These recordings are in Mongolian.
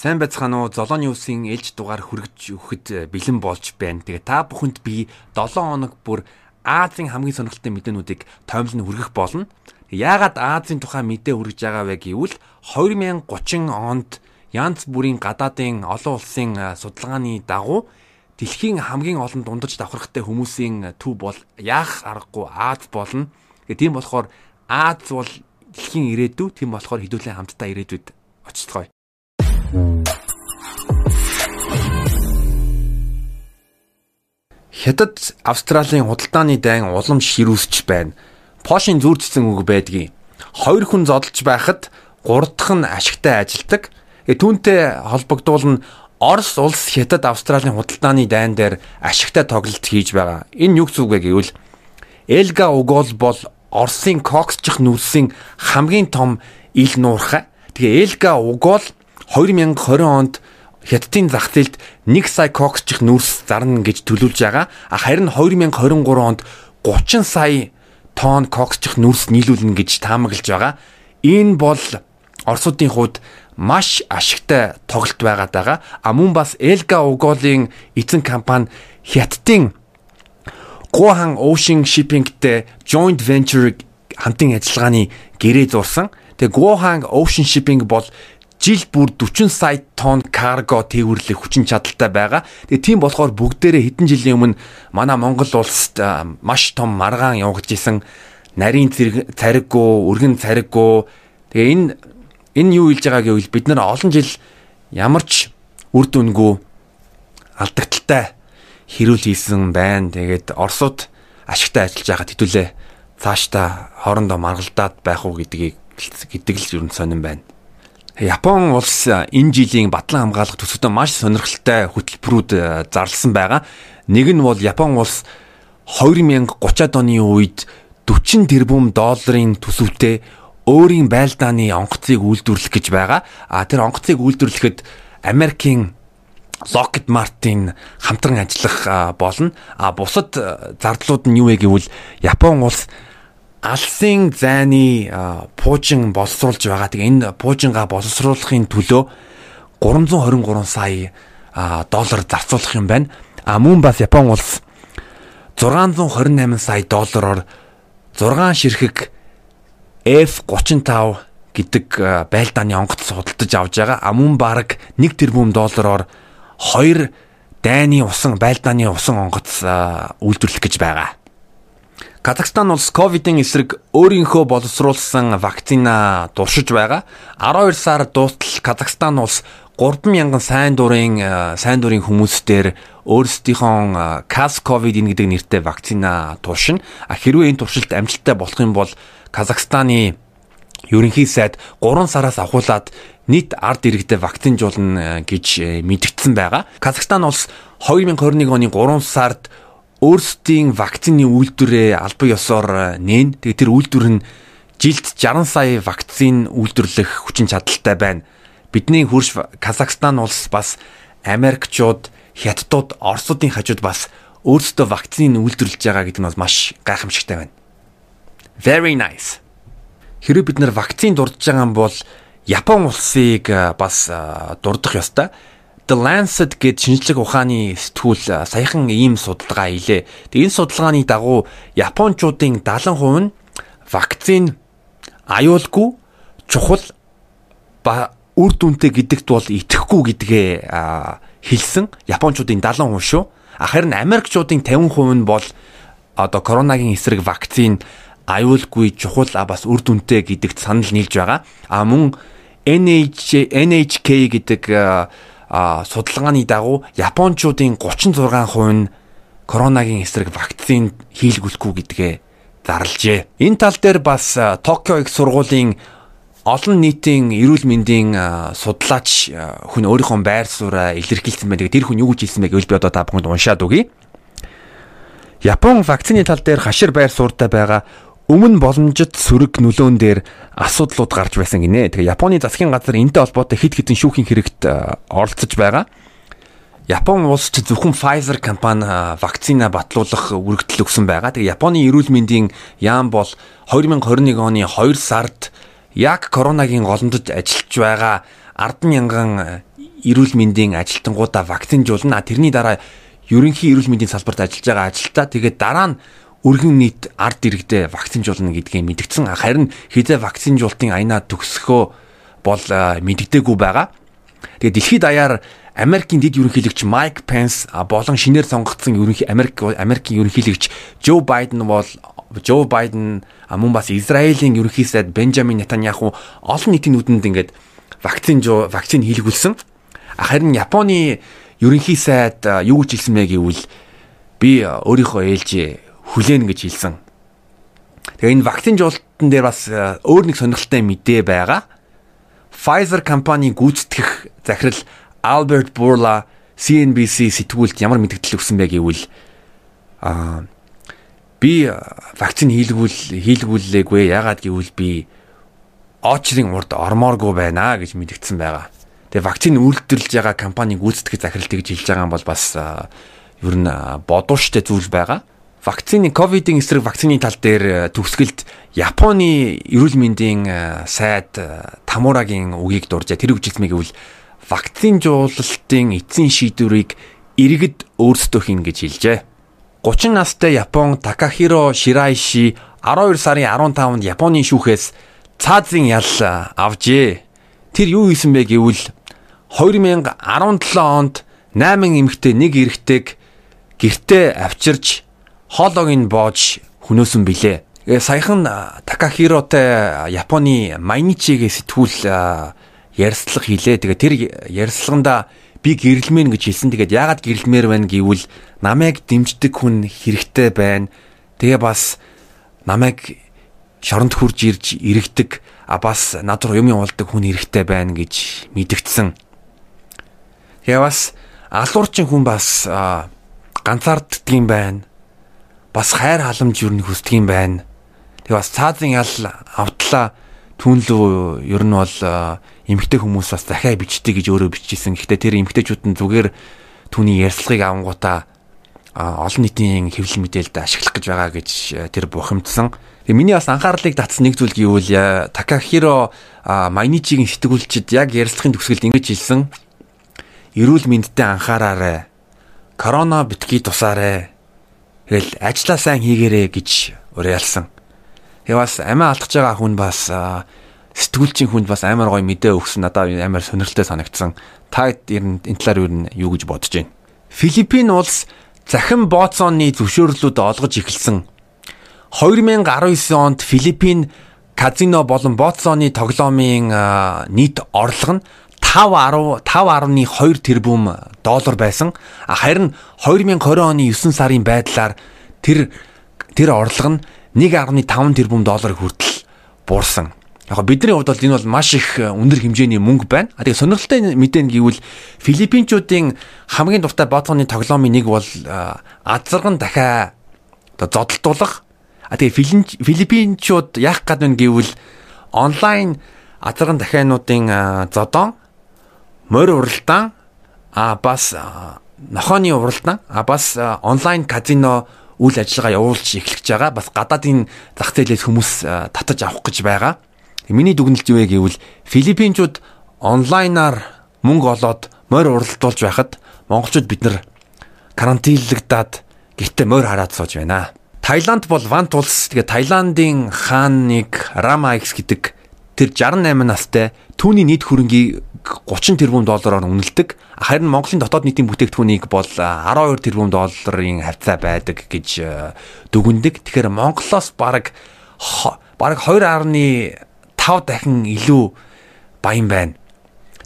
Сайн байцгаана уу? Золооны үсийн ээлж дугаар хүргэж өгөхөд бэлэн болж байна. Тэгээ та бүхэнд би 7 хоног бүр Азийн хамгийн сонирхолтой мэдээнүүдийг тоомлон хүргэх болно. Яагаад Азийн тухай мэдээ хүргэж байгаа вэ гэвэл 2030 онд янз бүрийн гадаадын олон улсын судалгааны дагуу дэлхийн хамгийн олон дундаж давхархтай хүмүүсийн төв бол яах аргагүй Аз болно. Тэгээ тийм болохоор Аз бол дэлхийн ирээдүй, тийм болохоор хэдүүлэн хамтдаа ирээдүйд очтгоё. Хятад Австралийн худалдааны дайн улам ширүүсч байна. Пошин зүрдсэн үг байдгийг. Хоёр хүн зодолж байхад гурав дахь нь ашигтай ажилдаг. Түүнтэй холбогдуулна Орос улс Хятад Австралийн худалдааны дайн дээр ашигтай тоглолт хийж байгаа. Энэ юу гэсэн үг вэ гэвэл Элга Угол бол Оросын коксчих нүрсийн хамгийн том ил нуурхай. Тэгээ Элга Угол 2020 онд Хятадын зах зээлд 1 сая коксчих нүрс зарна гэж төлөвлөж байгаа. Харин 2023 онд 30 сая тонн коксчих нүрс нийлүүлнэ гэж таамаглаж байгаа. Энэ бол Оросуудын хувьд маш ашигтай тоглолт байгаад байгаа. А мөн бас Elga Ugoлийн эзэн компани Хятадын Gohan Ocean Shipping-тэй joint venture хамтын ажиллагааны гэрээ зурсан. Тэгээ Gohan Ocean Shipping бол жил бүр 40 сая тонн карго тээвэрлэх хүчин чадалтай байгаа. Тэгээ тийм болохоор бүгдээрээ хэдэн жилийн өмнө манай Монгол улсад маш том маргаан явагдаж исэн нарийн цариггүй, өргөн цариггүй. Тэгээ энэ энэ юу хэлж байгаа гэвэл бид нар олон жил ямар ч үр дүнгүй алдагдaltaй хэрүүл хийсэн байна. Тэгээд Оросууд ашигтай ажиллаж байгаа хэдүүлээ цаашдаа хоорондоо маргалдаад байх уу гэдгийг гэдэг л ер нь сонирн байна. Япон улс энэ жилийн батлан хамгаалах төсөвтөө маш сонирхолтой хөтөлбөрүүд зарласан байгаа. Нэг нь бол Япон улс 2030-ад оны үед 40 тэрбум долларын төсөвтэй өөрийн байлдааны онгоцыг үйлдвэрлэх гэж байгаа. А тэр онгоцыг үйлдвэрлэхэд Америкийн Lockheed Martin хамтран ажиллах болно. А бусад зардлууд нь юу вэ гэвэл Япон улс алсын зайны пуужин боловсруулж байгаа. Тэгээ энэ пуужингаа боловсруулахын төлөө 323 сая доллар зарцуулах юм байна. А мөн бас Япон улс 628 сая доллараар 6 ширхэг F35 гэдэг байлдааны онгоц худалдаж авж байгаа. А мөн бараг 1 тэрбум доллараар 2 дайны усан байлдааны усан онгоц үйлдвэрлэх гэж байгаа. Казахстан улс ковидын эсрэг өөрийнхөө боловсруулсан вакцина дуршиж байгаа. 12 сар дуустал Казахстан улс 3000 сайн дурын э, сайн дурын хүмүүстээр өөрсдийнхөө Cas Covid гэдэг нэртэй вакцина туршина. Хэрвээ энэ туршилт амжилттай болох юм бол Казахстаны ерөнхий сайд 3 сараас ахуулаад нийт ард иргэдэд вакцинжуулна э, гэж э, мэдгдсэн байгаа. Казахстан улс 2021 оны 3 сард өөрсдийн вакцины үйлдвэрээ албан ёсоор э, нээн. Тэгээ тэр үйлдвэр нь жилд 60 сая вакцин үйлдвэрлэх хүчин чадалтай байна. Бидний хөрш Казахстан улс бас Америкчууд, Хятадууд, Оросуудын хажууд бас өөрсдөө вакцины үйлдвэрлэж байгаа гэдэг нь бас маш гайхамшигтай байна. Very nice. Хэрэв бид нар вакцин дурдж байгаа юм бол Япон улсыг э, бас э, дурдах ёстой. The Lancet гээд шинжлэх ухааны сэтгүүл саяхан ийм судалгаа хийлээ. Тэгээ энэ судалгааны дагуу Япончуудын 70% нь вакцин аюулгүй чухал ба үр дүнтэй гэдэгт бол итгэхгүй гэдгээ хэлсэн. Япончуудын 70% шүү. Харин Америкчуудын 50% нь бол одоо коронагийн эсрэг вакцин аюулгүй чухал бас үр дүнтэй гэдэгт санал нийлж байгаа. А мөн NH NHK гэдэг судалгааны дагуу Япончуудын 36% нь коронагийн эсрэг вакцин хийлгүүлэхгүй гэдгээ зарлжээ. Энэ тал дээр бас Токио их сургуулийн олон нийтийн эрүүл мэндийн судлаач хүн өөрийнхөө байр сууриа илэрхийлсэн байдаг. Тэр хүн юу гэж хэлсэн бэ гэвэл би одоо та бүхэнд уншаад өгье. Япон вакцины тал дээр хашир байр суурьтай байгаа өмнө боломжит сөрөг нөлөөн дээр асуудлууд гарч байсан гинэ. Тэгээ Японы засгийн газар энэтэй холбоотой хэд хэдэн шүүхийн хэрэгт оролцож байгаа. Япон улс ч зөвхөн Pfizer компани вакцина батлуулах үргэлжлэл өгсөн байгаа. Тэгээ Японы эрүүл мэндийн яам бол 2021 оны 2 сард яг коронагийн голомдод ажиллаж байгаа 10 мянган эрүүл мэндийн ажилтнуудаа вакцинжуулна. Тэрний дараа ерөнхий эрүүл мэндийн салбарт ажиллаж байгаа ажилтаа тэгээд дараа нь өргөн нийт ард иргэдээ вакцинжуулна гэдгийг мэдгдсэн. Харин хизээ вакцинжуултын аянаа төгсөхөө бол мэддэггүй байгаа. Тэгээд дэлхийд даяар Америкийн дэд ерөнхийлөгч Майк Пенс болон шинээр сонгогдсон ерөнхий Америк Америкийн ерөнхийлөгч Жо Байден бол Жо Байден мөн бас Израилийн ерөнхий сайд Бенжамин Нетаньяху олон нийтийн нүдэнд ингээд вакцин вакцин хийлгүүлсэн. Харин Японы ерөнхий сайд юу гэж хэлсэн бэ гэвэл би өөрийнхөө ээлж хүлээн гэж хэлсэн. Тэгээ энэ вакцин жуултан дээр бас өөр нэг сонирхолтой мэдээ байгаа. Pfizer компани гүйцэтгэх захирал Albert Bourla CNBC сэтгүүлд ямар мэдгдэл өгсөн бэ гэвэл аа би вакцин хийлгүүл хийлгүүллээгүй яагаад гэвэл би очрын урд ормооргүй байна гэж мэдгдсэн байгаа. Тэгээ вакцин үйлдвэрлэж байгаа компаниг гүйцэтгэх захирал тэгж хэлж байгаа юм бол бас ер нь бодууштай зүйл байгаа. Вакцины ковидын эсрэг вакцины тал дээр төгсгөлд Японы эрүүл мэндийн сайд Тамурагийн үгийг дуржаа тэр мэт гэвэл вакцин жуулалтын эцсийн шийдвэрийг иргэд өөрсдөө хийнэ гэж хэлжээ. 30 настай Япон Такахиро Ширайши 12 сарын 15-нд Японы шүүхээс цаазын ял авжээ. Тэр юу хийсэн бэ гэвэл 2017 онд 8 эмэгтэй нэг эрэгтэйг гэртээ авчирч хоолойг нь боож хөнөөсөн билээ. Э, саяхан Такахиротой Японы Майничигийн сэтгүүл ярьслах хийлээ. Тэгээ тэр ярьслаганда би гэрэлмэн гэж хэлсэн. Тэгээд яагаад гэрэлмээр байна гэвэл намайг дэмждэг хүн хэрэгтэй байна. Тэгээ бас намайг шоронд хурж ирж иргэдэг а бас над руу юм явуулдаг хүн хэрэгтэй байна гэж мэдгдсэн. Тэгээ бас алуурчин хүн бас ганцаарддаг юм байна. Бас хайр халамж юу нэг хүсдэг юм байна. Тэгээ бас цаазын ял автлаа түүнлөө ер нь бол эмгтэй хүмүүс бас захиа бичдэг гэж өөрөө бичижсэн. Гэхдээ тэр эмгтэйчүүд нь зүгээр түүний ярьцлагыг авангуудаа олон нийтийн хэвлэл мэдээлэлд ашиглах гэж байгаа гэж тэр бухимдсан. Тэгээ миний бас анхаарлыг татсан нэг зүйл гэвэл Такахиро Майничигийн сэтгүүлчид яг ярьцлагын төгсгөлд ингэж хэлсэн. Эрүүл мэндэд анхаараарай. Корона битгий тусаарай. Тэгэл ажиллаа сайн хийгээрэй гэж уриалсан. Тэгээ бас амиа алдчихж байгаа хүн бас сэтгүүлчийн хүнд бас амар гоё мэдээ өгсөн надад амар сонирхолтой санагдсан. Та ер нь энэ талаар ер нь юу гэж бодож байна? Филиппин улс захин бооцооны зөвшөөрлүүд олгож эхэлсэн. 2019 онд Филиппин казино болон бооцооны тоглоомын нийт орлого нь 5.10 5.2 тэрбум доллар байсан. Харин 2020 оны 9 сарын байдлаар тэр тэр орлого нь 1.5 тэрбум доллар хүртэл буурсан. Яг бидний хувьд бол энэ бол маш их өндөр хэмжээний мөнгө байна. А тэгээ сонирхолтой мэдээ нь гэвэл Филиппинчүүдийн хамгийн дуртай боцооны тоглоомын нэг бол азарган дахиа оо зодтолтуулах. А тэгээ Филиппинчууд яах гээд байна гэвэл онлайн азарган дахиануудын зодон морь уралдаан а бас нохооны уралдаан а бас онлайн казино үйл ажиллагаа явуулж эхлэж байгаа. Бас гадаадын зах зээлээс хүмүүс татаж авах гэж байгаа. Миний дүгнэлт юу вэ гэвэл Филиппинчууд онлайнаар мөнгө олоод морь уралдуулж байхад монголчууд бид нар карантинлагдаад гэртээ морь хараад сууж байна. Таиланд бол вант улс. Тэгээ Таиландын хааныг Rama X гэдэг тэр 68 настай түүний нийт хөрөнгийг 30 тэрбум доллараар үнэлдэг. Харин Монголын дотоод нийтийн бүтээгдэхүүнийг бол 12 тэрбум долларын хавцаа байдаг гэж дүгндэг. Тэгэхээр Монголоос бараг бараг 2.5 дахин илүү баян байна.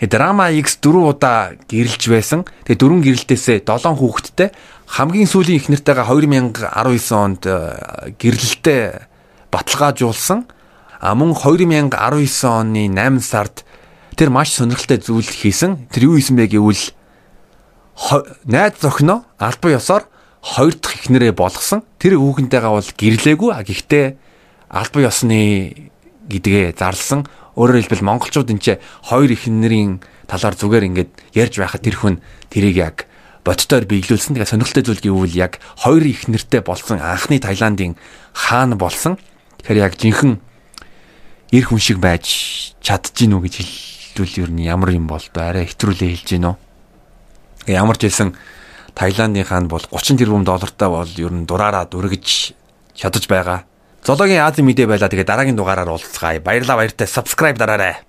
Драма X 4 удаа гэрэлж байсан. Тэгээ дөрвөн гэрэлтээсээ 7 хүүхэдтэй хамгийн сүүлийн их нартайгаа 2019 онд гэрэлтэй баталгаажуулсан. Мөн 2019 оны 8 сард тэр маш сонирхолтой зүйл хийсэн. Тэр юу хийсэн бэ гэвэл найз зөхнөө албан ёсоор хоёр дахь ихнэрээ болгосон. Тэр хүүхэнтэйгээ бол гэрлээгүй. Гэхдээ албан ёсны гэдгээ зарлсан. Өөрөөр хэлбэл монголчууд энэ ч хоёр ихнэрийн талаар зүгээр ингээд ярьж байхад тэр хүн тэрийг яг бодтоор биелүүлсэн. Тэгээ сонирхолтой зүйл гэвэл яг хоёр их нэртэй болсон анхны Таиландын хаан болсон. Тэгэхээр яг жинхэнэ эр хүн шиг байж чадчихэв үү гэж хэлбэл ер нь ямар юм бол доо арай хэтрүүлээ хэлж гинөө. Ямар ч хэлсэн Таиландынхаа бол 30 тэрбум доллартай бол ер нь дураараа дүргэж чадаж байгаа. Зоологийн Азийн мэдээ байла тэгээ дараагийн дугаараар уулзцгаая. Баярлалаа баяртай subscribe дараарай.